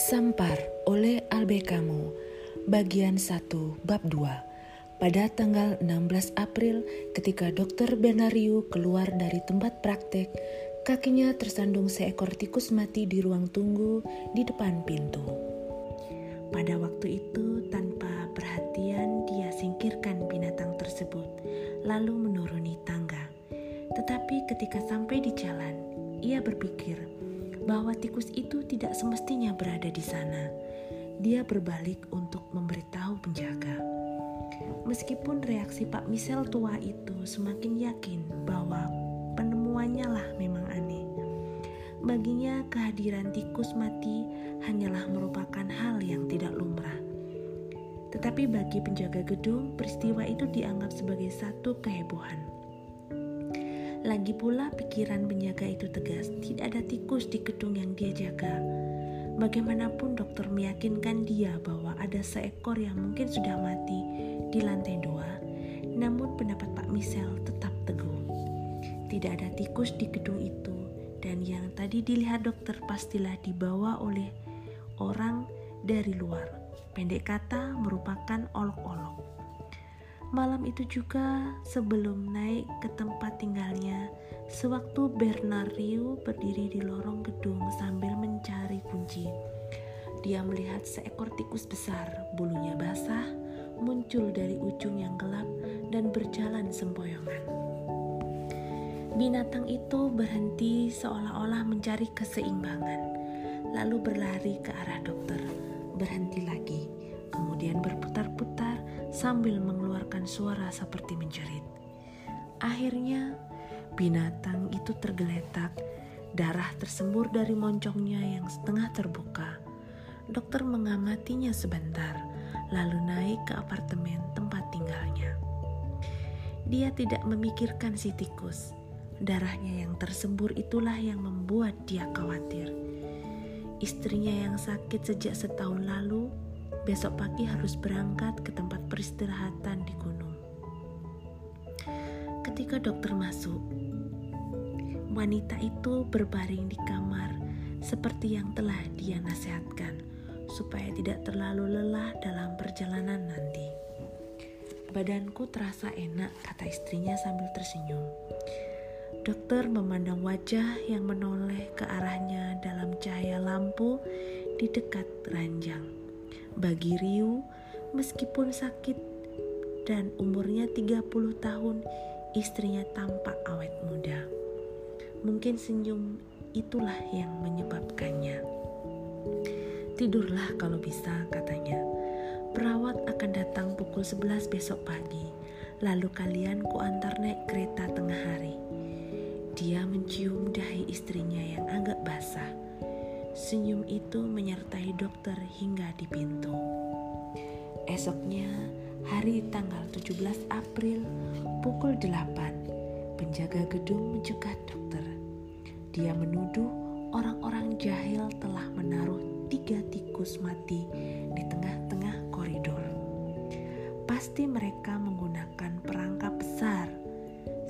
Sampar oleh Albekamo Bagian 1 Bab 2 Pada tanggal 16 April ketika dokter Benariu keluar dari tempat praktek Kakinya tersandung seekor tikus mati di ruang tunggu di depan pintu. Pada waktu itu tanpa perhatian dia singkirkan binatang tersebut Lalu menuruni tangga. Tetapi ketika sampai di jalan Ia berpikir bahwa tikus itu tidak semestinya berada di sana. Dia berbalik untuk memberitahu penjaga. Meskipun reaksi Pak Michel tua itu semakin yakin bahwa penemuannya lah memang aneh. Baginya kehadiran tikus mati hanyalah merupakan hal yang tidak lumrah. Tetapi bagi penjaga gedung, peristiwa itu dianggap sebagai satu kehebohan. Lagi pula pikiran penjaga itu tegas, tidak ada tikus di gedung yang dia jaga. Bagaimanapun dokter meyakinkan dia bahwa ada seekor yang mungkin sudah mati di lantai dua, namun pendapat Pak Michel tetap teguh. Tidak ada tikus di gedung itu, dan yang tadi dilihat dokter pastilah dibawa oleh orang dari luar. Pendek kata merupakan olok-olok. Malam itu juga sebelum naik ke tempat tinggalnya, sewaktu Bernard Riu berdiri di lorong gedung sambil mencari kunci. Dia melihat seekor tikus besar, bulunya basah, muncul dari ujung yang gelap dan berjalan sempoyongan. Binatang itu berhenti seolah-olah mencari keseimbangan, lalu berlari ke arah dokter, berhenti lagi, kemudian berputar-putar sambil mengeluarkan suara seperti menjerit. Akhirnya, binatang itu tergeletak, darah tersembur dari moncongnya yang setengah terbuka. Dokter mengamatinya sebentar, lalu naik ke apartemen tempat tinggalnya. Dia tidak memikirkan si tikus. Darahnya yang tersembur itulah yang membuat dia khawatir. Istrinya yang sakit sejak setahun lalu besok pagi harus berangkat ke tempat peristirahatan di gunung. Ketika dokter masuk, wanita itu berbaring di kamar seperti yang telah dia nasihatkan supaya tidak terlalu lelah dalam perjalanan nanti. Badanku terasa enak, kata istrinya sambil tersenyum. Dokter memandang wajah yang menoleh ke arahnya dalam cahaya lampu di dekat ranjang. Bagi Riu, meskipun sakit dan umurnya 30 tahun, istrinya tampak awet muda. Mungkin senyum itulah yang menyebabkannya. Tidurlah kalau bisa, katanya. Perawat akan datang pukul 11 besok pagi, lalu kalian kuantar naik kereta tengah hari. Dia mencium dahi istrinya yang agak basah Senyum itu menyertai dokter hingga di pintu. Esoknya, hari tanggal 17 April pukul 8, penjaga gedung mencegat dokter. Dia menuduh orang-orang jahil telah menaruh tiga tikus mati di tengah-tengah koridor. Pasti mereka menggunakan perangkap besar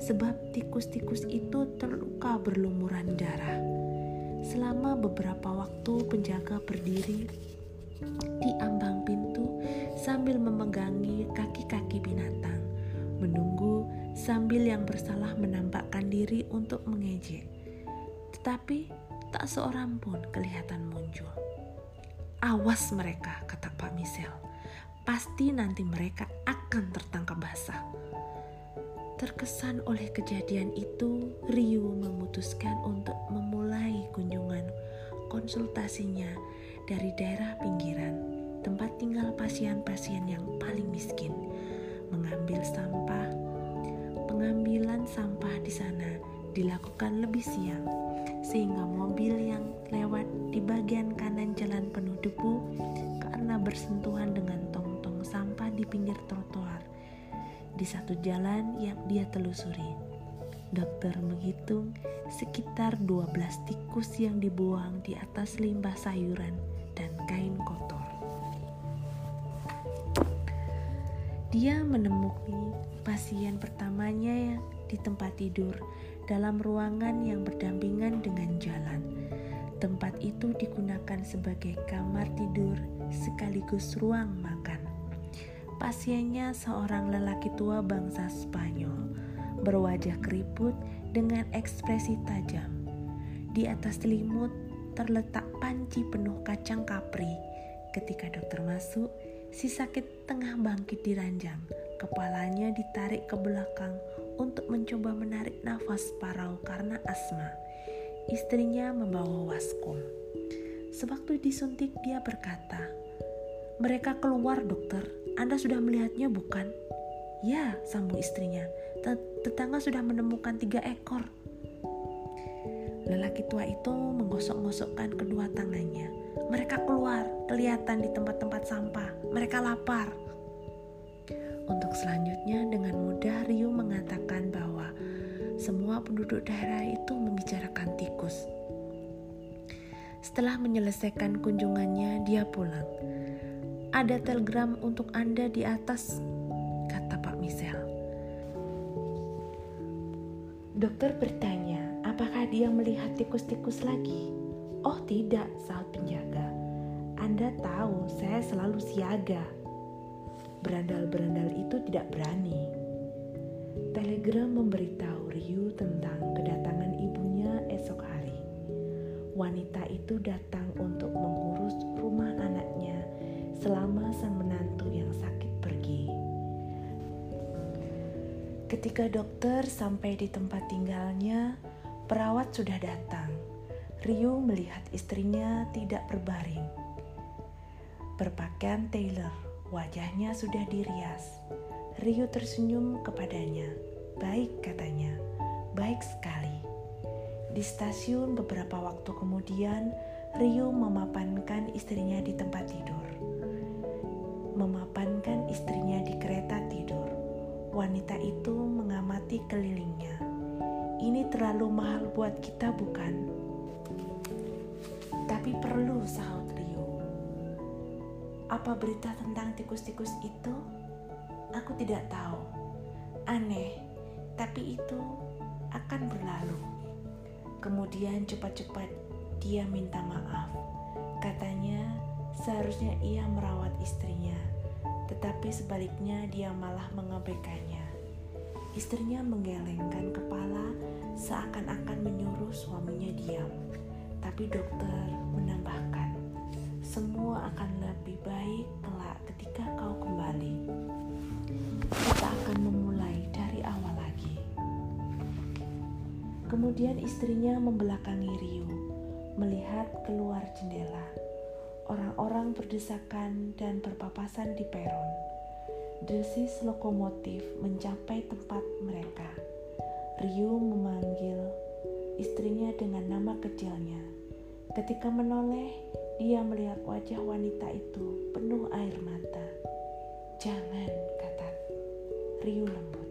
sebab tikus-tikus itu terluka berlumuran darah Selama beberapa waktu penjaga berdiri di ambang pintu sambil memegangi kaki-kaki binatang, menunggu sambil yang bersalah menampakkan diri untuk mengejek. Tetapi tak seorang pun kelihatan muncul. Awas mereka, kata Pak Michel. Pasti nanti mereka akan tertangkap basah. Terkesan oleh kejadian itu, Ryu memutuskan untuk memulai kunjungan konsultasinya dari daerah pinggiran, tempat tinggal pasien-pasien yang paling miskin. Mengambil sampah, pengambilan sampah di sana dilakukan lebih siang, sehingga mobil yang lewat di bagian kanan jalan penuh debu karena bersentuhan dengan tong-tong sampah di pinggir trotoar di satu jalan yang dia telusuri. Dokter menghitung sekitar 12 tikus yang dibuang di atas limbah sayuran dan kain kotor. Dia menemui pasien pertamanya di tempat tidur dalam ruangan yang berdampingan dengan jalan. Tempat itu digunakan sebagai kamar tidur sekaligus ruang makan. Pasiennya seorang lelaki tua bangsa Spanyol, berwajah keriput dengan ekspresi tajam. Di atas selimut terletak panci penuh kacang kapri. Ketika dokter masuk, si sakit tengah bangkit di ranjang. Kepalanya ditarik ke belakang untuk mencoba menarik nafas parau karena asma. Istrinya membawa waskom. Sewaktu disuntik dia berkata, "Mereka keluar, dokter. Anda sudah melihatnya bukan?" "Ya," sambung istrinya. "Tetangga sudah menemukan tiga ekor." Lelaki tua itu menggosok-gosokkan kedua tangannya. Mereka keluar, kelihatan di tempat-tempat sampah. Mereka lapar. Untuk selanjutnya, dengan mudah Ryu mengatakan bahwa semua penduduk daerah itu membicarakan tikus. Setelah menyelesaikan kunjungannya, dia pulang. Ada telegram untuk Anda di atas, kata Pak Misel. Dokter bertanya, apakah dia melihat tikus-tikus lagi? Oh tidak, saat penjaga. Anda tahu saya selalu siaga. Berandal-berandal itu tidak berani. Telegram memberitahu Ryu tentang kedatangan ibunya esok hari. Wanita itu datang untuk mengurus rumah anaknya selama sang menantu yang sakit Ketika dokter sampai di tempat tinggalnya, perawat sudah datang. Ryu melihat istrinya tidak berbaring. Berpakaian Taylor, wajahnya sudah dirias Rio tersenyum kepadanya. Baik, katanya. Baik sekali. Di stasiun beberapa waktu kemudian, Rio memapankan istrinya di tempat tidur. Memapankan istrinya di kereta tidur. Wanita itu kelilingnya. Ini terlalu mahal buat kita, bukan? Tapi perlu, sahut Rio. Apa berita tentang tikus-tikus itu? Aku tidak tahu. Aneh, tapi itu akan berlalu. Kemudian cepat-cepat dia minta maaf. Katanya seharusnya ia merawat istrinya, tetapi sebaliknya dia malah mengabaikannya. Istrinya menggelengkan kepala seakan-akan menyuruh suaminya diam. Tapi dokter menambahkan, semua akan lebih baik kelak ketika kau kembali kita akan memulai dari awal lagi. Kemudian istrinya membelakangi Rio, melihat keluar jendela. Orang-orang berdesakan dan berpapasan di peron. Desis lokomotif mencapai tempat mereka. Rio memanggil istrinya dengan nama kecilnya. Ketika menoleh, dia melihat wajah wanita itu penuh air mata. Jangan, riuh lembut.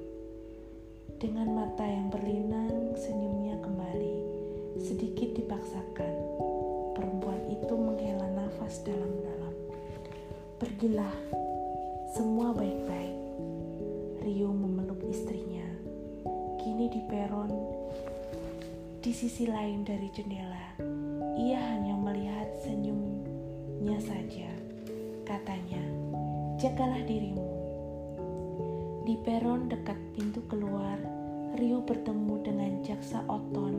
Dengan mata yang berlinang, senyumnya kembali. Sedikit dipaksakan, perempuan itu menghela nafas dalam-dalam. Pergilah, semua baik-baik. Rio memeluk istrinya. Kini di peron, di sisi lain dari jendela, ia hanya melihat senyumnya saja. Katanya, jagalah dirimu di peron dekat pintu keluar, Rio bertemu dengan jaksa Oton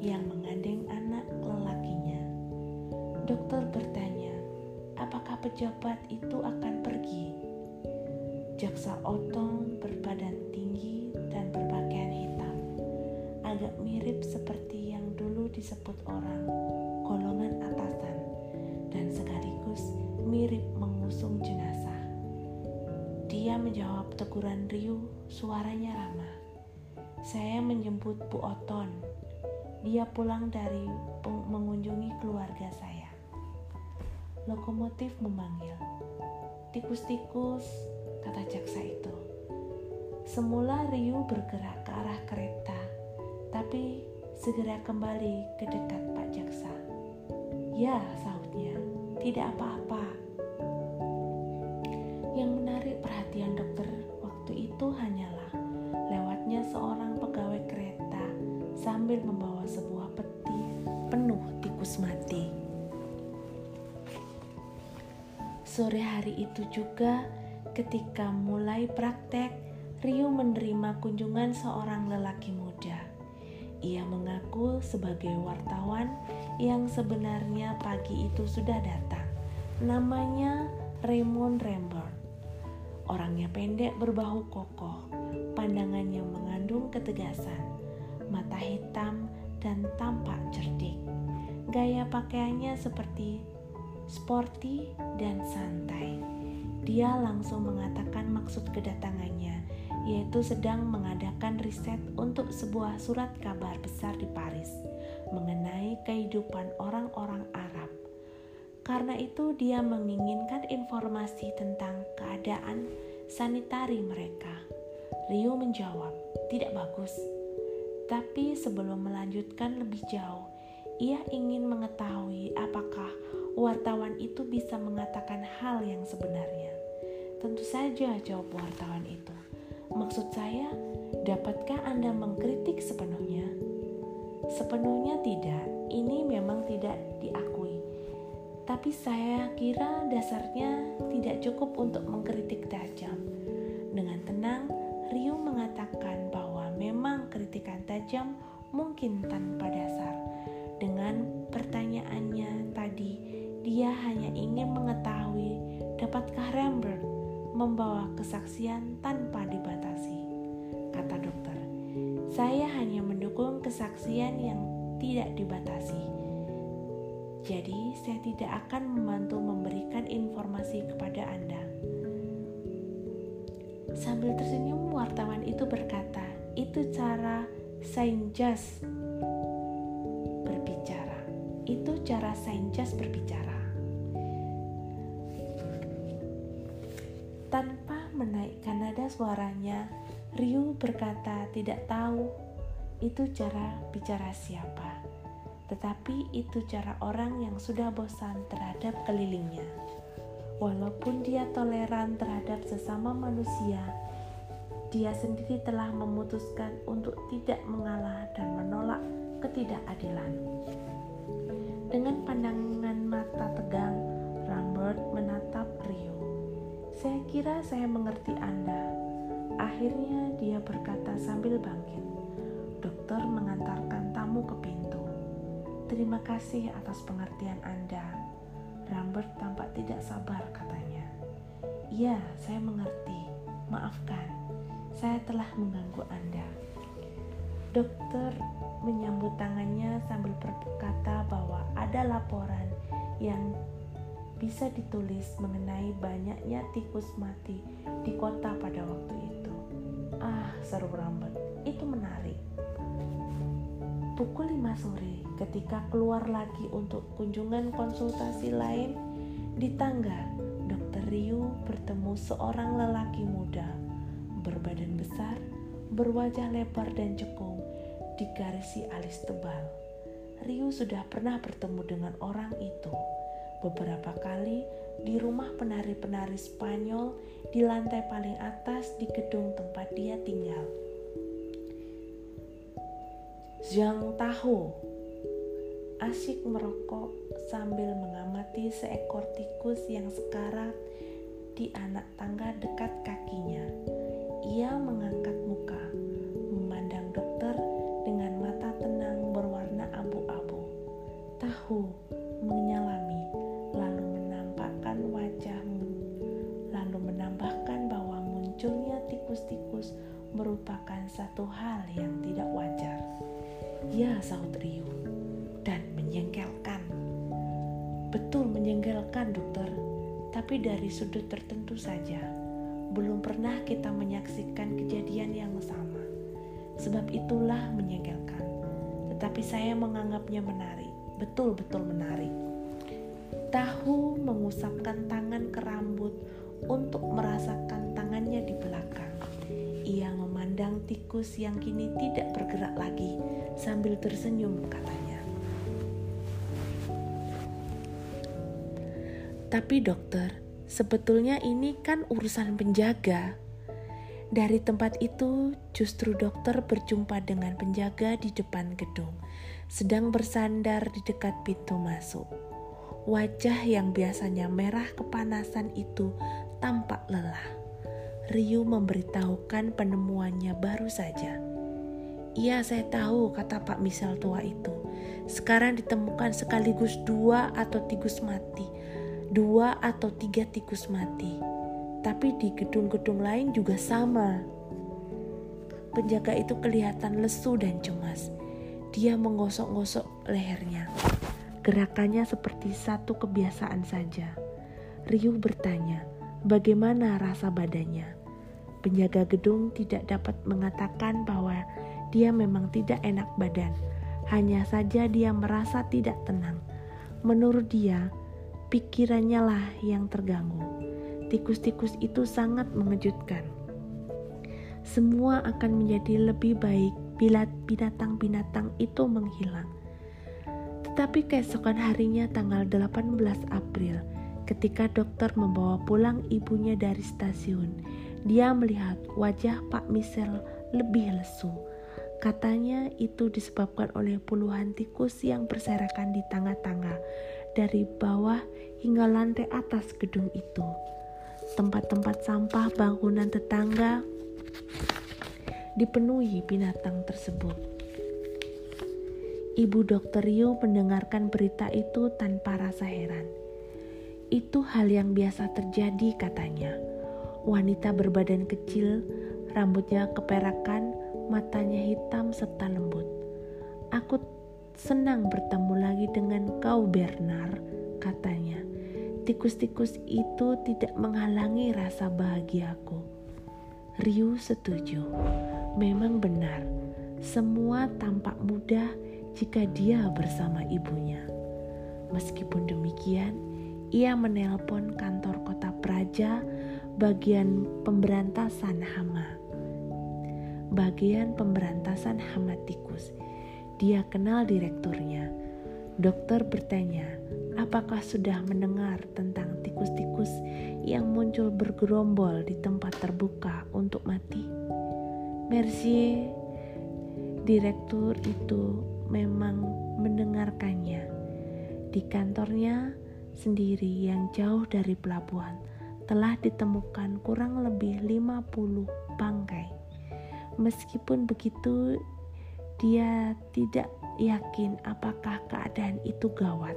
yang mengandeng anak lelakinya. Dokter bertanya, apakah pejabat itu akan pergi? Jaksa Oton berbadan tinggi dan berpakaian hitam, agak mirip seperti yang dulu disebut orang golongan atasan dan sekaligus mirip mengusung jenazah. Dia menjawab teguran Ryu, suaranya ramah. Saya menjemput Bu Oton. Dia pulang dari mengunjungi keluarga saya. Lokomotif memanggil. Tikus-tikus, kata jaksa itu. Semula Ryu bergerak ke arah kereta, tapi segera kembali ke dekat Pak Jaksa. Ya, sahutnya, tidak apa-apa. Yang menarik perhatian dokter waktu itu hanyalah lewatnya seorang pegawai kereta sambil membawa sebuah peti penuh tikus mati. Sore hari itu juga, ketika mulai praktek, Ryu menerima kunjungan seorang lelaki muda. Ia mengaku sebagai wartawan yang sebenarnya pagi itu sudah datang. Namanya Raymond Rambert. Orangnya pendek berbahu kokoh, pandangannya mengandung ketegasan, mata hitam dan tampak cerdik. Gaya pakaiannya seperti sporty dan santai. Dia langsung mengatakan maksud kedatangannya, yaitu sedang mengadakan riset untuk sebuah surat kabar besar di Paris mengenai kehidupan orang-orang Arab karena itu, dia menginginkan informasi tentang keadaan sanitari mereka. Rio menjawab, "Tidak bagus." Tapi sebelum melanjutkan lebih jauh, ia ingin mengetahui apakah wartawan itu bisa mengatakan hal yang sebenarnya. Tentu saja, jawab wartawan itu. Maksud saya, dapatkah Anda mengkritik sepenuhnya? Sepenuhnya tidak, ini memang tidak diakui tapi saya kira dasarnya tidak cukup untuk mengkritik tajam. Dengan tenang, Ryu mengatakan bahwa memang kritikan tajam mungkin tanpa dasar. Dia hanya ingin mengetahui dapatkah Rembrandt membawa kesaksian tanpa dibatasi. Kata dokter, saya hanya mendukung kesaksian yang tidak dibatasi jadi, saya tidak akan membantu memberikan informasi kepada Anda. Sambil tersenyum, wartawan itu berkata, "Itu cara Saint Just berbicara. Itu cara Saint Just berbicara." Suaranya, Ryu berkata tidak tahu itu cara bicara siapa tetapi itu cara orang yang sudah bosan terhadap kelilingnya. Walaupun dia toleran terhadap sesama manusia, dia sendiri telah memutuskan untuk tidak mengalah dan menolak ketidakadilan. Dengan pandangan mata tegang, Rambert menatap Rio. Saya kira saya mengerti Anda. Akhirnya dia berkata sambil bangkit. Dokter mengantarkan tamu ke pintu. Terima kasih atas pengertian Anda. Rambert tampak tidak sabar katanya. Iya, saya mengerti. Maafkan, saya telah mengganggu Anda. Dokter menyambut tangannya sambil berkata bahwa ada laporan yang bisa ditulis mengenai banyaknya tikus mati di kota pada waktu itu. Ah, seru Rambert, itu menarik. Pukul 5 sore, ketika keluar lagi untuk kunjungan konsultasi lain, di tangga, Dr. Ryu bertemu seorang lelaki muda, berbadan besar, berwajah lebar dan cekung, digarisi alis tebal. Ryu sudah pernah bertemu dengan orang itu beberapa kali di rumah penari-penari Spanyol di lantai paling atas di gedung tempat dia tinggal. Zhang Tahu asyik merokok sambil mengamati seekor tikus yang sekarat di anak tangga dekat kakinya. Ia mengangkat muka, satu hal yang tidak wajar. Ya, sahut Ryu. Dan menjengkelkan. Betul menjengkelkan, dokter. Tapi dari sudut tertentu saja. Belum pernah kita menyaksikan kejadian yang sama. Sebab itulah menjengkelkan. Tetapi saya menganggapnya menarik. Betul-betul menarik. Tahu mengusapkan tangan ke rambut untuk merasakan tangannya di belakang. Ia memandang tikus yang kini tidak bergerak lagi sambil tersenyum katanya. Tapi dokter, sebetulnya ini kan urusan penjaga. Dari tempat itu, justru dokter berjumpa dengan penjaga di depan gedung, sedang bersandar di dekat pintu masuk. Wajah yang biasanya merah kepanasan itu tampak lelah. Ryu memberitahukan penemuannya baru saja. Iya, saya tahu, kata Pak Misal tua itu. Sekarang ditemukan sekaligus dua atau tikus mati. Dua atau tiga tikus mati tapi di gedung-gedung lain juga sama. Penjaga itu kelihatan lesu dan cemas. Dia menggosok-gosok lehernya. Gerakannya seperti satu kebiasaan saja. Ryu bertanya, bagaimana rasa badannya? Penjaga gedung tidak dapat mengatakan bahwa dia memang tidak enak badan. Hanya saja dia merasa tidak tenang. Menurut dia, pikirannya lah yang terganggu tikus-tikus itu sangat mengejutkan. Semua akan menjadi lebih baik bila binatang-binatang itu menghilang. Tetapi keesokan harinya tanggal 18 April, ketika dokter membawa pulang ibunya dari stasiun, dia melihat wajah Pak Michel lebih lesu. Katanya itu disebabkan oleh puluhan tikus yang berserakan di tangga-tangga dari bawah hingga lantai atas gedung itu tempat-tempat sampah bangunan tetangga dipenuhi binatang tersebut. Ibu dokter Yu mendengarkan berita itu tanpa rasa heran. Itu hal yang biasa terjadi katanya. Wanita berbadan kecil, rambutnya keperakan, matanya hitam serta lembut. Aku senang bertemu lagi dengan kau Bernard, katanya tikus-tikus itu tidak menghalangi rasa bahagiaku. Ryu setuju, memang benar, semua tampak mudah jika dia bersama ibunya. Meskipun demikian, ia menelpon kantor kota Praja bagian pemberantasan hama. Bagian pemberantasan hama tikus. Dia kenal direkturnya. Dokter bertanya, Apakah sudah mendengar tentang tikus-tikus yang muncul bergerombol di tempat terbuka untuk mati? Mercier, direktur itu memang mendengarkannya. Di kantornya sendiri yang jauh dari pelabuhan telah ditemukan kurang lebih 50 bangkai. Meskipun begitu, dia tidak yakin apakah keadaan itu gawat.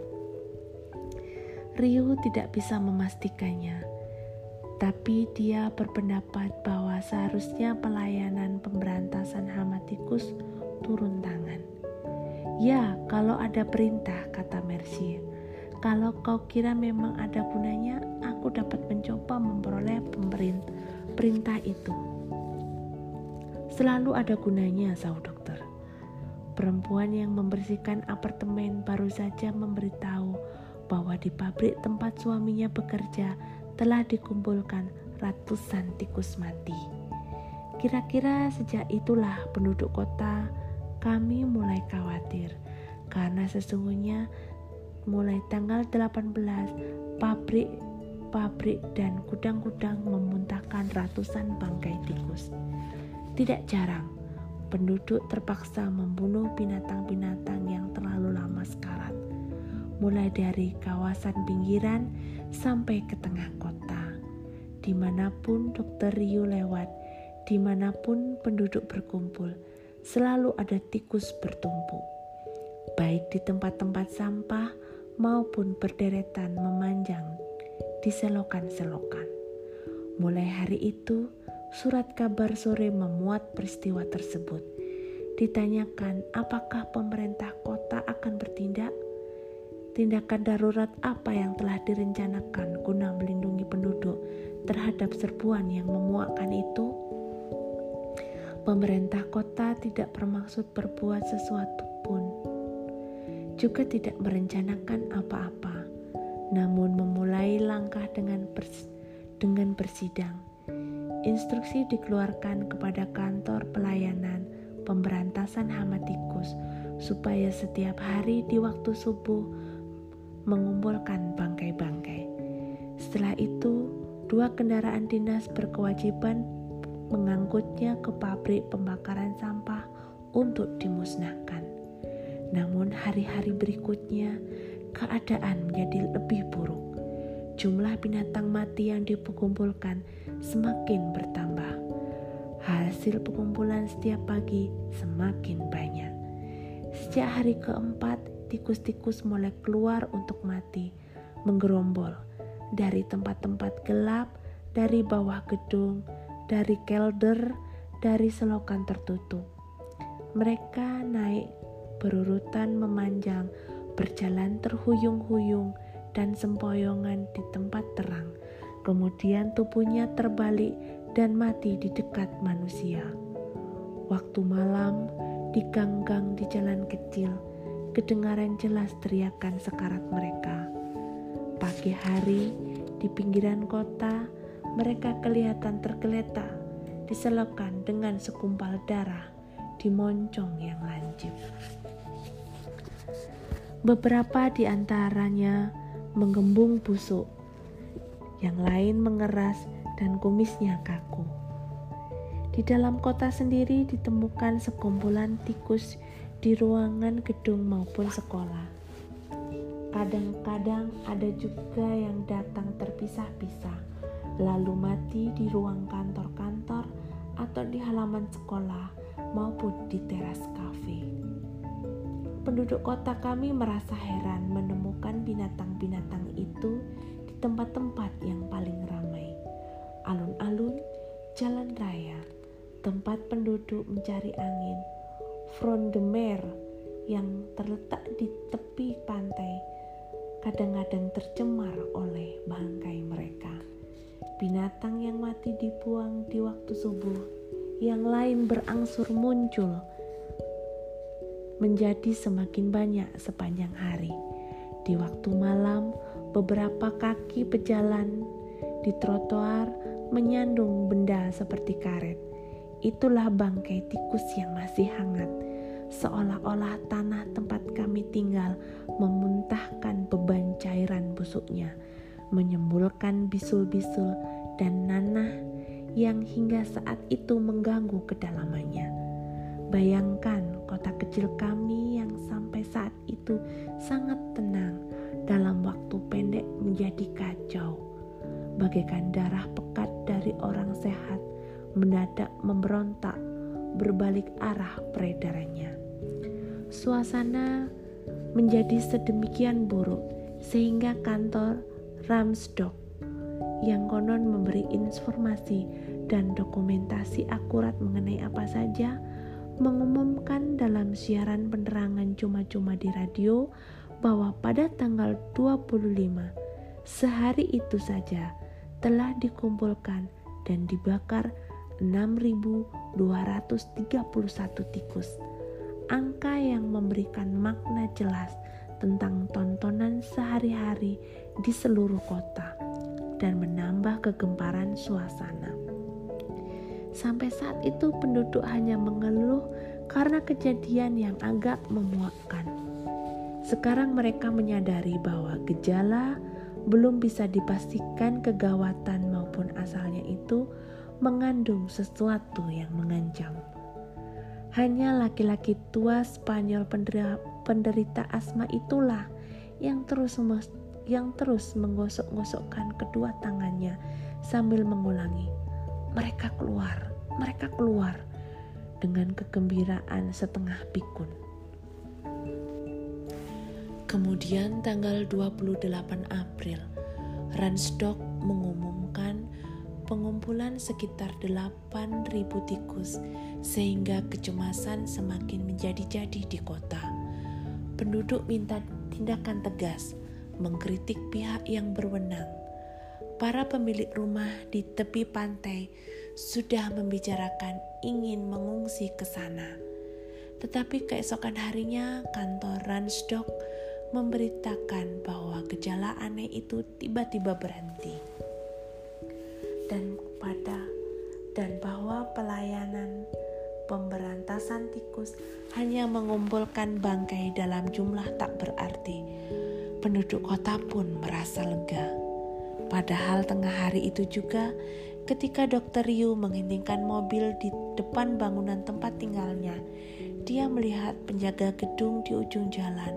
Ryu tidak bisa memastikannya, tapi dia berpendapat bahwa seharusnya pelayanan pemberantasan hama tikus turun tangan. Ya, kalau ada perintah, kata Mercy. Kalau kau kira memang ada gunanya, aku dapat mencoba memperoleh perintah itu. Selalu ada gunanya, sahut dokter. Perempuan yang membersihkan apartemen baru saja memberitahu bahwa di pabrik tempat suaminya bekerja telah dikumpulkan ratusan tikus mati. Kira-kira sejak itulah penduduk kota kami mulai khawatir karena sesungguhnya mulai tanggal 18 pabrik pabrik dan gudang-gudang memuntahkan ratusan bangkai tikus. Tidak jarang penduduk terpaksa membunuh binatang-binatang yang terlalu lama sekarat mulai dari kawasan pinggiran sampai ke tengah kota. Di mana pun dokter Ryu lewat, di mana pun penduduk berkumpul, selalu ada tikus bertumpuk. Baik di tempat-tempat sampah maupun berderetan memanjang di selokan-selokan. Mulai hari itu, surat kabar sore memuat peristiwa tersebut. Ditanyakan apakah pemerintah kota akan bertindak tindakan darurat apa yang telah direncanakan guna melindungi penduduk terhadap serbuan yang memuakkan itu? Pemerintah kota tidak bermaksud berbuat sesuatu juga tidak merencanakan apa-apa, namun memulai langkah dengan pers dengan bersidang. Instruksi dikeluarkan kepada kantor pelayanan pemberantasan hama tikus supaya setiap hari di waktu subuh mengumpulkan bangkai-bangkai. Setelah itu, dua kendaraan dinas berkewajiban mengangkutnya ke pabrik pembakaran sampah untuk dimusnahkan. Namun hari-hari berikutnya keadaan menjadi lebih buruk. Jumlah binatang mati yang dikumpulkan semakin bertambah. Hasil pengumpulan setiap pagi semakin banyak. Sejak hari keempat, tikus-tikus mulai keluar untuk mati, menggerombol dari tempat-tempat gelap, dari bawah gedung, dari kelder, dari selokan tertutup. Mereka naik berurutan memanjang, berjalan terhuyung-huyung dan sempoyongan di tempat terang. Kemudian tubuhnya terbalik dan mati di dekat manusia. Waktu malam, di gang-gang di jalan kecil, kedengaran jelas teriakan sekarat mereka. Pagi hari, di pinggiran kota, mereka kelihatan tergeletak, diselokan dengan sekumpal darah di moncong yang lancip. Beberapa di antaranya menggembung busuk, yang lain mengeras dan kumisnya kaku. Di dalam kota sendiri ditemukan sekumpulan tikus di ruangan gedung maupun sekolah. Kadang-kadang ada juga yang datang terpisah-pisah lalu mati di ruang kantor-kantor atau di halaman sekolah maupun di teras kafe. Penduduk kota kami merasa heran menemukan binatang-binatang itu di tempat-tempat yang paling ramai. Alun-alun, jalan raya, tempat penduduk mencari angin, front de mer yang terletak di tepi pantai kadang-kadang tercemar oleh bangkai mereka. Binatang yang mati dibuang di waktu subuh, yang lain berangsur muncul menjadi semakin banyak sepanjang hari. Di waktu malam, beberapa kaki pejalan di trotoar menyandung benda seperti karet. Itulah bangkai tikus yang masih hangat, seolah-olah tanah tempat kami tinggal memuntahkan beban cairan busuknya menyembulkan bisul-bisul dan nanah yang hingga saat itu mengganggu kedalamannya. Bayangkan kota kecil kami yang sampai saat itu sangat tenang dalam waktu pendek menjadi kacau. Bagaikan darah pekat dari orang sehat mendadak memberontak berbalik arah peredarannya. Suasana menjadi sedemikian buruk sehingga kantor Ramsdok yang konon memberi informasi dan dokumentasi akurat mengenai apa saja mengumumkan dalam siaran penerangan cuma-cuma di radio bahwa pada tanggal 25 sehari itu saja telah dikumpulkan dan dibakar 6.231 tikus. Angka yang memberikan makna jelas tentang tontonan sehari-hari di seluruh kota dan menambah kegemparan suasana. Sampai saat itu penduduk hanya mengeluh karena kejadian yang agak memuakkan. Sekarang mereka menyadari bahwa gejala belum bisa dipastikan kegawatan maupun asalnya itu mengandung sesuatu yang mengancam. Hanya laki-laki tua Spanyol penderita asma itulah yang terus yang terus menggosok-gosokkan kedua tangannya sambil mengulangi, "Mereka keluar, mereka keluar." dengan kegembiraan setengah pikun. Kemudian tanggal 28 April, Ransdok mengumumkan pengumpulan sekitar 8.000 tikus sehingga kecemasan semakin menjadi-jadi di kota. Penduduk minta tindakan tegas, mengkritik pihak yang berwenang. Para pemilik rumah di tepi pantai sudah membicarakan ingin mengungsi ke sana. Tetapi keesokan harinya kantor Ransdok memberitakan bahwa gejala aneh itu tiba-tiba berhenti dan pada dan bahwa pelayanan pemberantasan tikus hanya mengumpulkan bangkai dalam jumlah tak berarti. Penduduk kota pun merasa lega. Padahal tengah hari itu juga Ketika dokter Yu menghentikan mobil di depan bangunan tempat tinggalnya, dia melihat penjaga gedung di ujung jalan,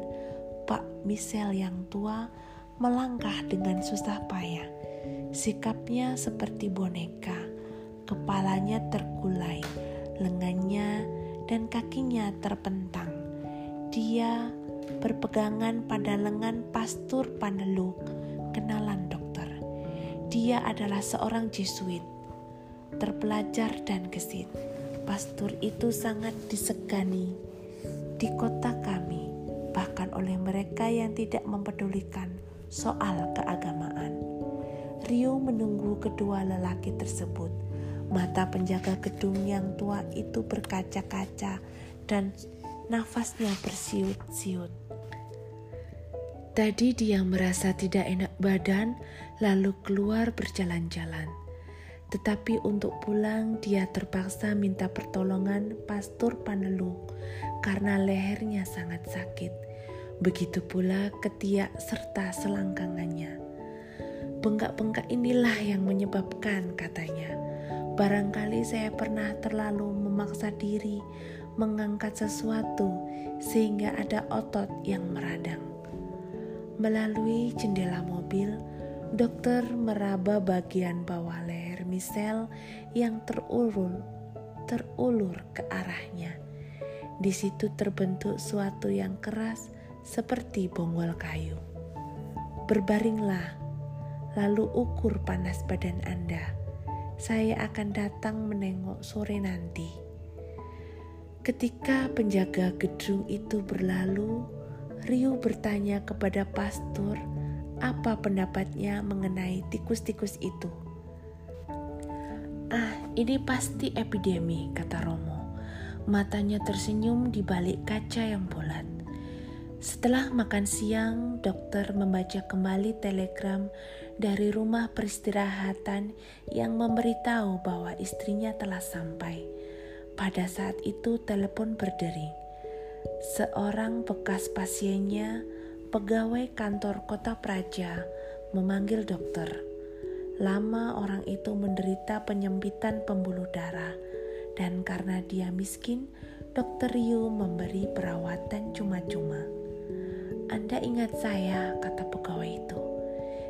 Pak Michel yang tua, melangkah dengan susah payah. Sikapnya seperti boneka, kepalanya terkulai, lengannya dan kakinya terpentang. Dia berpegangan pada lengan Pastur Paneluk, kenalan. Dia adalah seorang Jesuit, terpelajar dan gesit. Pastur itu sangat disegani di kota kami, bahkan oleh mereka yang tidak mempedulikan soal keagamaan. Rio menunggu kedua lelaki tersebut. Mata penjaga gedung yang tua itu berkaca-kaca dan nafasnya bersiut-siut. Tadi dia merasa tidak enak badan, lalu keluar berjalan-jalan. Tetapi untuk pulang dia terpaksa minta pertolongan pastor Paneluk karena lehernya sangat sakit. Begitu pula ketiak serta selangkangannya. Bengkak-bengkak inilah yang menyebabkan katanya. Barangkali saya pernah terlalu memaksa diri mengangkat sesuatu sehingga ada otot yang meradang. Melalui jendela mobil, dokter meraba bagian bawah leher misel yang terulur terulur ke arahnya. Di situ terbentuk suatu yang keras seperti bonggol kayu. Berbaringlah, lalu ukur panas badan Anda. Saya akan datang menengok sore nanti. Ketika penjaga gedung itu berlalu, Rio bertanya kepada pastor apa pendapatnya mengenai tikus-tikus itu. Ah, ini pasti epidemi, kata Romo. Matanya tersenyum di balik kaca yang bulat. Setelah makan siang, dokter membaca kembali telegram dari rumah peristirahatan yang memberitahu bahwa istrinya telah sampai. Pada saat itu telepon berdering. Seorang bekas pasiennya, pegawai kantor kota Praja, memanggil dokter. Lama orang itu menderita penyempitan pembuluh darah, dan karena dia miskin, dokter Yu memberi perawatan cuma-cuma. Anda ingat saya, kata pegawai itu.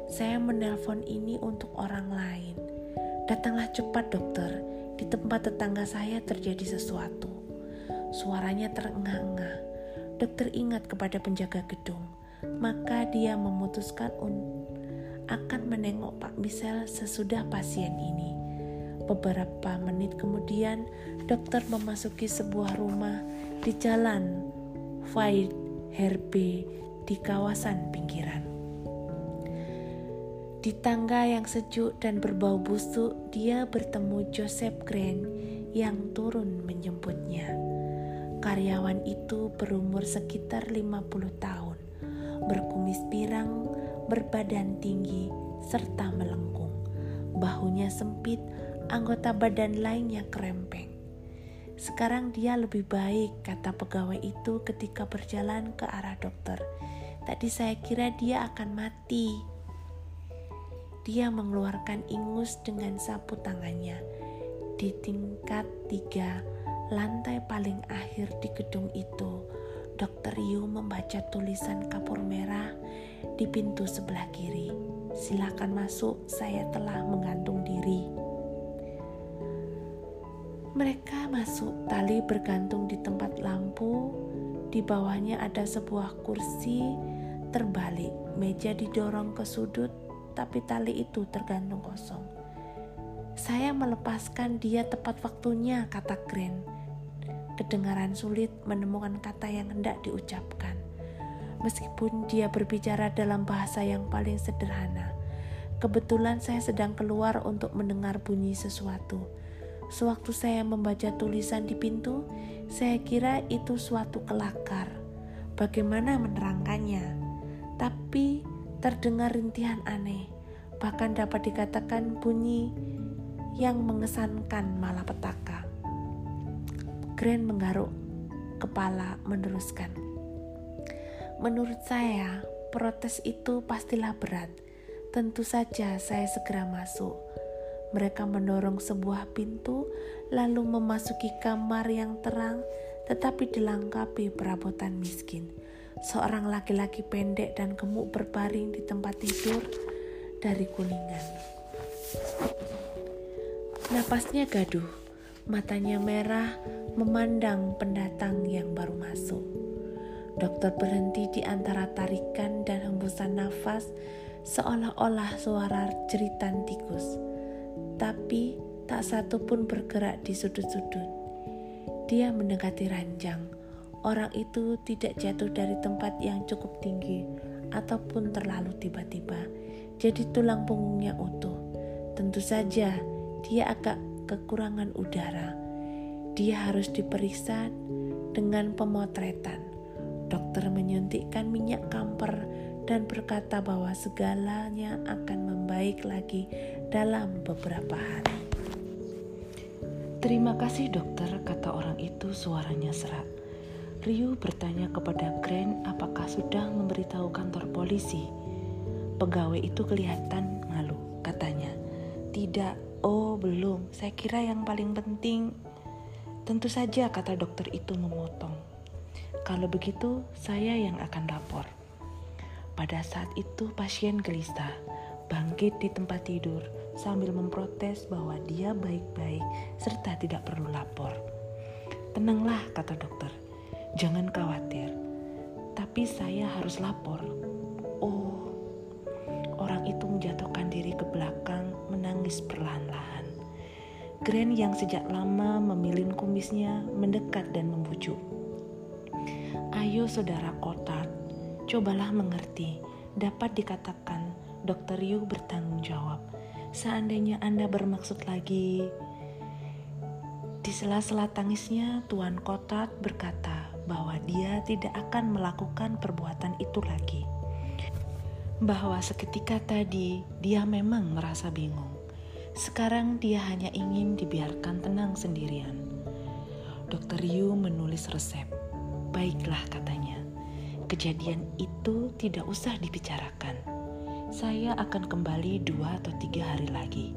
Saya menelpon ini untuk orang lain. Datanglah cepat dokter, di tempat tetangga saya terjadi sesuatu. Suaranya terengah-engah. Dokter ingat kepada penjaga gedung, maka dia memutuskan akan menengok Pak Michel sesudah pasien ini. Beberapa menit kemudian, dokter memasuki sebuah rumah di jalan Vaid Herbe di kawasan pinggiran. Di tangga yang sejuk dan berbau busuk, dia bertemu Joseph Grant yang turun menjemputnya. Karyawan itu berumur sekitar 50 tahun, berkumis pirang, berbadan tinggi, serta melengkung. Bahunya sempit, anggota badan lainnya kerempeng. Sekarang dia lebih baik, kata pegawai itu ketika berjalan ke arah dokter. Tadi saya kira dia akan mati. Dia mengeluarkan ingus dengan sapu tangannya. Di tingkat tiga, lantai paling akhir di gedung itu, Dokter Yu membaca tulisan kapur merah di pintu sebelah kiri. Silakan masuk, saya telah menggantung diri. Mereka masuk, tali bergantung di tempat lampu. Di bawahnya ada sebuah kursi terbalik, meja didorong ke sudut, tapi tali itu tergantung kosong. Saya melepaskan dia tepat waktunya, kata Grant kedengaran sulit menemukan kata yang hendak diucapkan. Meskipun dia berbicara dalam bahasa yang paling sederhana, kebetulan saya sedang keluar untuk mendengar bunyi sesuatu. Sewaktu saya membaca tulisan di pintu, saya kira itu suatu kelakar. Bagaimana menerangkannya? Tapi terdengar rintihan aneh, bahkan dapat dikatakan bunyi yang mengesankan malapetaka. Grant menggaruk kepala meneruskan. Menurut saya, protes itu pastilah berat. Tentu saja saya segera masuk. Mereka mendorong sebuah pintu, lalu memasuki kamar yang terang, tetapi dilengkapi perabotan miskin. Seorang laki-laki pendek dan gemuk berbaring di tempat tidur dari kuningan. Napasnya gaduh, matanya merah, memandang pendatang yang baru masuk. Dokter berhenti di antara tarikan dan hembusan nafas, seolah-olah suara jeritan tikus. Tapi tak satu pun bergerak di sudut-sudut. Dia mendekati ranjang. Orang itu tidak jatuh dari tempat yang cukup tinggi ataupun terlalu tiba-tiba. Jadi tulang punggungnya utuh. Tentu saja dia agak kekurangan udara. Dia harus diperiksa dengan pemotretan. Dokter menyuntikkan minyak kamper dan berkata bahwa segalanya akan membaik lagi dalam beberapa hari. Terima kasih dokter, kata orang itu suaranya serak. Ryu bertanya kepada Grant apakah sudah memberitahu kantor polisi. Pegawai itu kelihatan malu, katanya. Tidak, oh belum, saya kira yang paling penting. Tentu saja, kata dokter itu memotong. Kalau begitu, saya yang akan lapor. Pada saat itu pasien gelisah, bangkit di tempat tidur sambil memprotes bahwa dia baik-baik serta tidak perlu lapor. Tenanglah, kata dokter. Jangan khawatir. Tapi saya harus lapor. Oh, orang itu menjatuhkan diri ke belakang, menangis perlahan-lahan. Grant yang sejak lama memilin kumisnya mendekat dan membujuk. Ayo saudara kotak, cobalah mengerti. Dapat dikatakan Dokter Yu bertanggung jawab. Seandainya Anda bermaksud lagi, di sela-sela tangisnya, Tuan Kotat berkata bahwa dia tidak akan melakukan perbuatan itu lagi. Bahwa seketika tadi dia memang merasa bingung. Sekarang dia hanya ingin dibiarkan tenang sendirian. Dokter Yu menulis resep. Baiklah katanya, kejadian itu tidak usah dibicarakan saya akan kembali dua atau tiga hari lagi.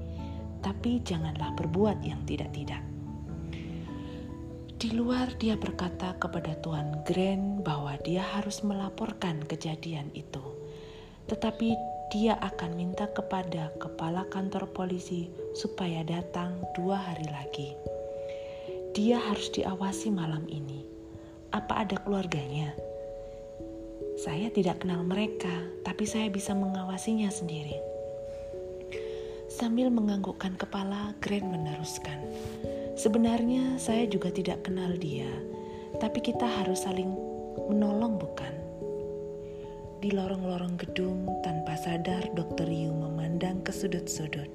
Tapi janganlah berbuat yang tidak-tidak. Di luar dia berkata kepada Tuan Grant bahwa dia harus melaporkan kejadian itu. Tetapi dia akan minta kepada kepala kantor polisi supaya datang dua hari lagi. Dia harus diawasi malam ini. Apa ada keluarganya? Saya tidak kenal mereka, tapi saya bisa mengawasinya sendiri. Sambil menganggukkan kepala, Grant meneruskan. Sebenarnya saya juga tidak kenal dia, tapi kita harus saling menolong bukan? Di lorong-lorong gedung, tanpa sadar Dr. Yu memandang ke sudut-sudut.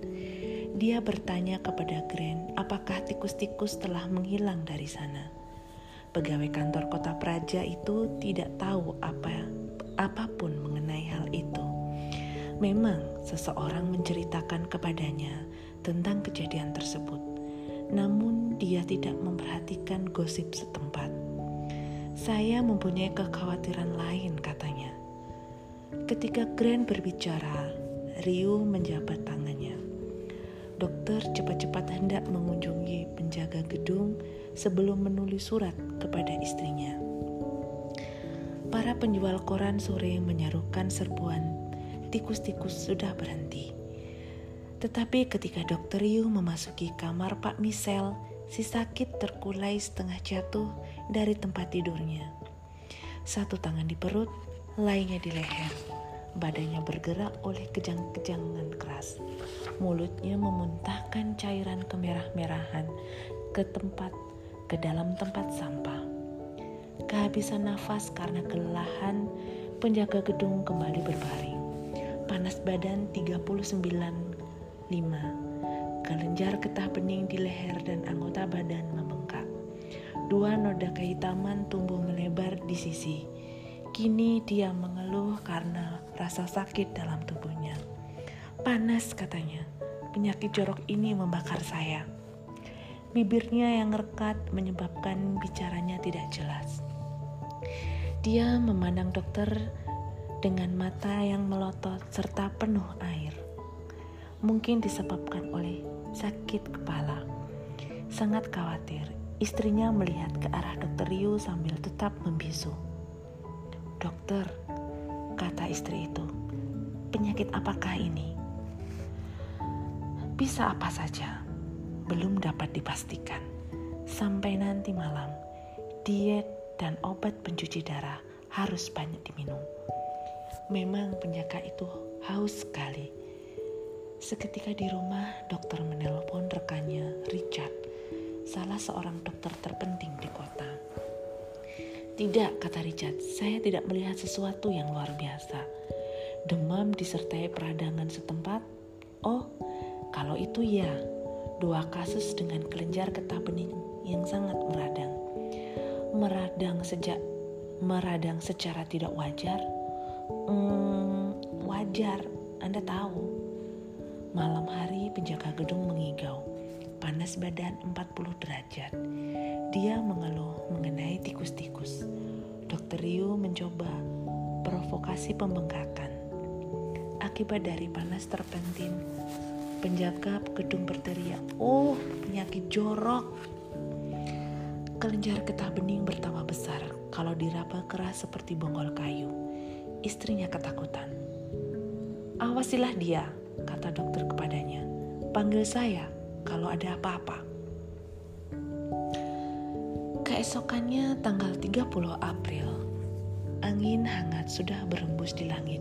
Dia bertanya kepada Grant apakah tikus-tikus telah menghilang dari sana pegawai kantor kota Praja itu tidak tahu apa apa pun mengenai hal itu. Memang seseorang menceritakan kepadanya tentang kejadian tersebut, namun dia tidak memperhatikan gosip setempat. Saya mempunyai kekhawatiran lain, katanya. Ketika Grant berbicara, Ryu menjabat tangannya. Dokter cepat-cepat hendak mengunjungi penjaga gedung sebelum menulis surat kepada istrinya. Para penjual koran sore menyarukan serbuan tikus-tikus sudah berhenti. Tetapi ketika dokter Yu memasuki kamar Pak Michel, si sakit terkulai setengah jatuh dari tempat tidurnya. Satu tangan di perut, lainnya di leher. Badannya bergerak oleh kejang-kejangan keras. Mulutnya memuntahkan cairan kemerah-merahan ke tempat ke dalam tempat sampah. Kehabisan nafas karena kelelahan, penjaga gedung kembali berbaring. Panas badan 39,5. Kelenjar getah bening di leher dan anggota badan membengkak. Dua noda kehitaman tumbuh melebar di sisi. Kini dia mengeluh karena rasa sakit dalam tubuhnya. Panas katanya, penyakit jorok ini membakar saya. Bibirnya yang rekat menyebabkan bicaranya tidak jelas. Dia memandang dokter dengan mata yang melotot serta penuh air. Mungkin disebabkan oleh sakit kepala. Sangat khawatir, istrinya melihat ke arah dokter Ryu sambil tetap membisu. Dokter, kata istri itu, penyakit apakah ini? Bisa apa saja, belum dapat dipastikan. Sampai nanti malam, diet dan obat pencuci darah harus banyak diminum. Memang penjaga itu haus sekali. Seketika di rumah, dokter menelpon rekannya Richard, salah seorang dokter terpenting di kota. Tidak, kata Richard, saya tidak melihat sesuatu yang luar biasa. Demam disertai peradangan setempat? Oh, kalau itu ya, dua kasus dengan kelenjar getah bening yang sangat meradang. Meradang sejak meradang secara tidak wajar? Hmm, wajar, Anda tahu. Malam hari penjaga gedung mengigau, panas badan 40 derajat. Dia mengeluh mengenai tikus-tikus. Dokter Ryu mencoba provokasi pembengkakan. Akibat dari panas terpentin, penjaga gedung berteriak, "Oh, penyakit jorok!" Kelenjar getah bening bertambah besar kalau diraba keras seperti bonggol kayu. Istrinya ketakutan. Awasilah dia, kata dokter kepadanya. Panggil saya kalau ada apa-apa. Keesokannya tanggal 30 April, angin hangat sudah berembus di langit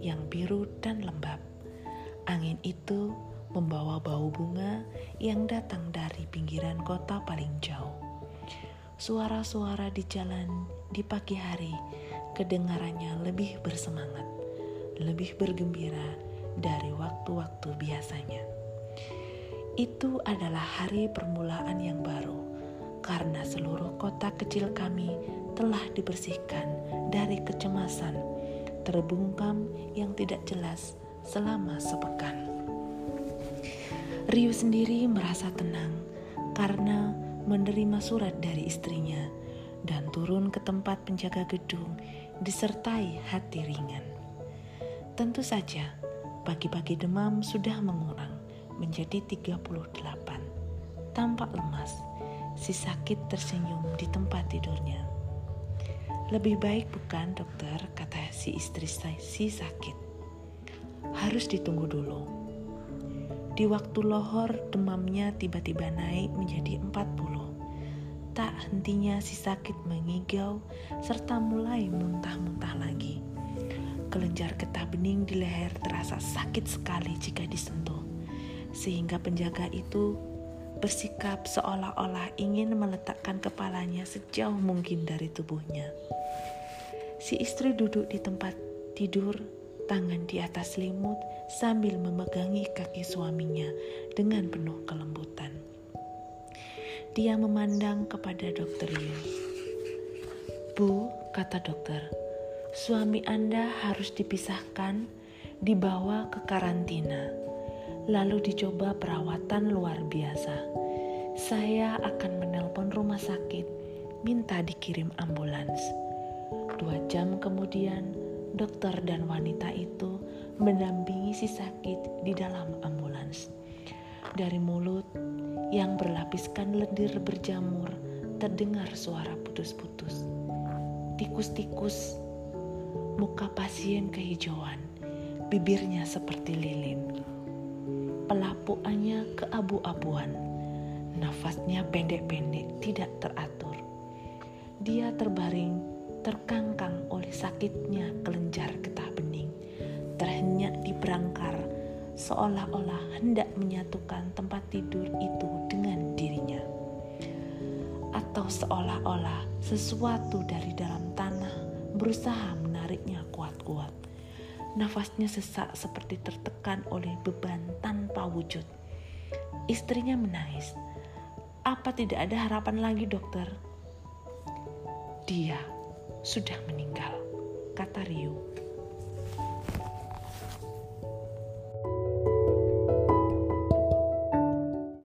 yang biru dan lembab. Angin itu membawa bau bunga yang datang dari pinggiran kota paling jauh. Suara-suara di jalan di pagi hari kedengarannya lebih bersemangat, lebih bergembira dari waktu-waktu biasanya. Itu adalah hari permulaan yang baru, karena seluruh kota kecil kami telah dibersihkan dari kecemasan, terbungkam yang tidak jelas selama sepekan. Rio sendiri merasa tenang karena menerima surat dari istrinya dan turun ke tempat penjaga gedung disertai hati ringan. Tentu saja, pagi-pagi demam sudah mengurang menjadi 38. Tampak lemas, si sakit tersenyum di tempat tidurnya. Lebih baik bukan dokter, kata si istri si sakit. Harus ditunggu dulu di waktu lohor, demamnya tiba-tiba naik menjadi 40. Tak hentinya si sakit mengigau serta mulai muntah-muntah lagi. Kelenjar getah bening di leher terasa sakit sekali jika disentuh. Sehingga penjaga itu bersikap seolah-olah ingin meletakkan kepalanya sejauh mungkin dari tubuhnya. Si istri duduk di tempat tidur tangan di atas selimut sambil memegangi kaki suaminya dengan penuh kelembutan. Dia memandang kepada dokter Yu. Bu, kata dokter, suami Anda harus dipisahkan, dibawa ke karantina, lalu dicoba perawatan luar biasa. Saya akan menelpon rumah sakit, minta dikirim ambulans. Dua jam kemudian, dokter dan wanita itu mendampingi si sakit di dalam ambulans. Dari mulut yang berlapiskan lendir berjamur terdengar suara putus-putus. Tikus-tikus, muka pasien kehijauan, bibirnya seperti lilin. Pelapuannya keabu-abuan, nafasnya pendek-pendek tidak teratur. Dia terbaring terkangkang oleh sakitnya kelenjar getah bening, terhenyak di berangkar, seolah-olah hendak menyatukan tempat tidur itu dengan dirinya. Atau seolah-olah sesuatu dari dalam tanah berusaha menariknya kuat-kuat. Nafasnya sesak seperti tertekan oleh beban tanpa wujud. Istrinya menangis. Apa tidak ada harapan lagi, dokter? Dia sudah meninggal, kata Ryu.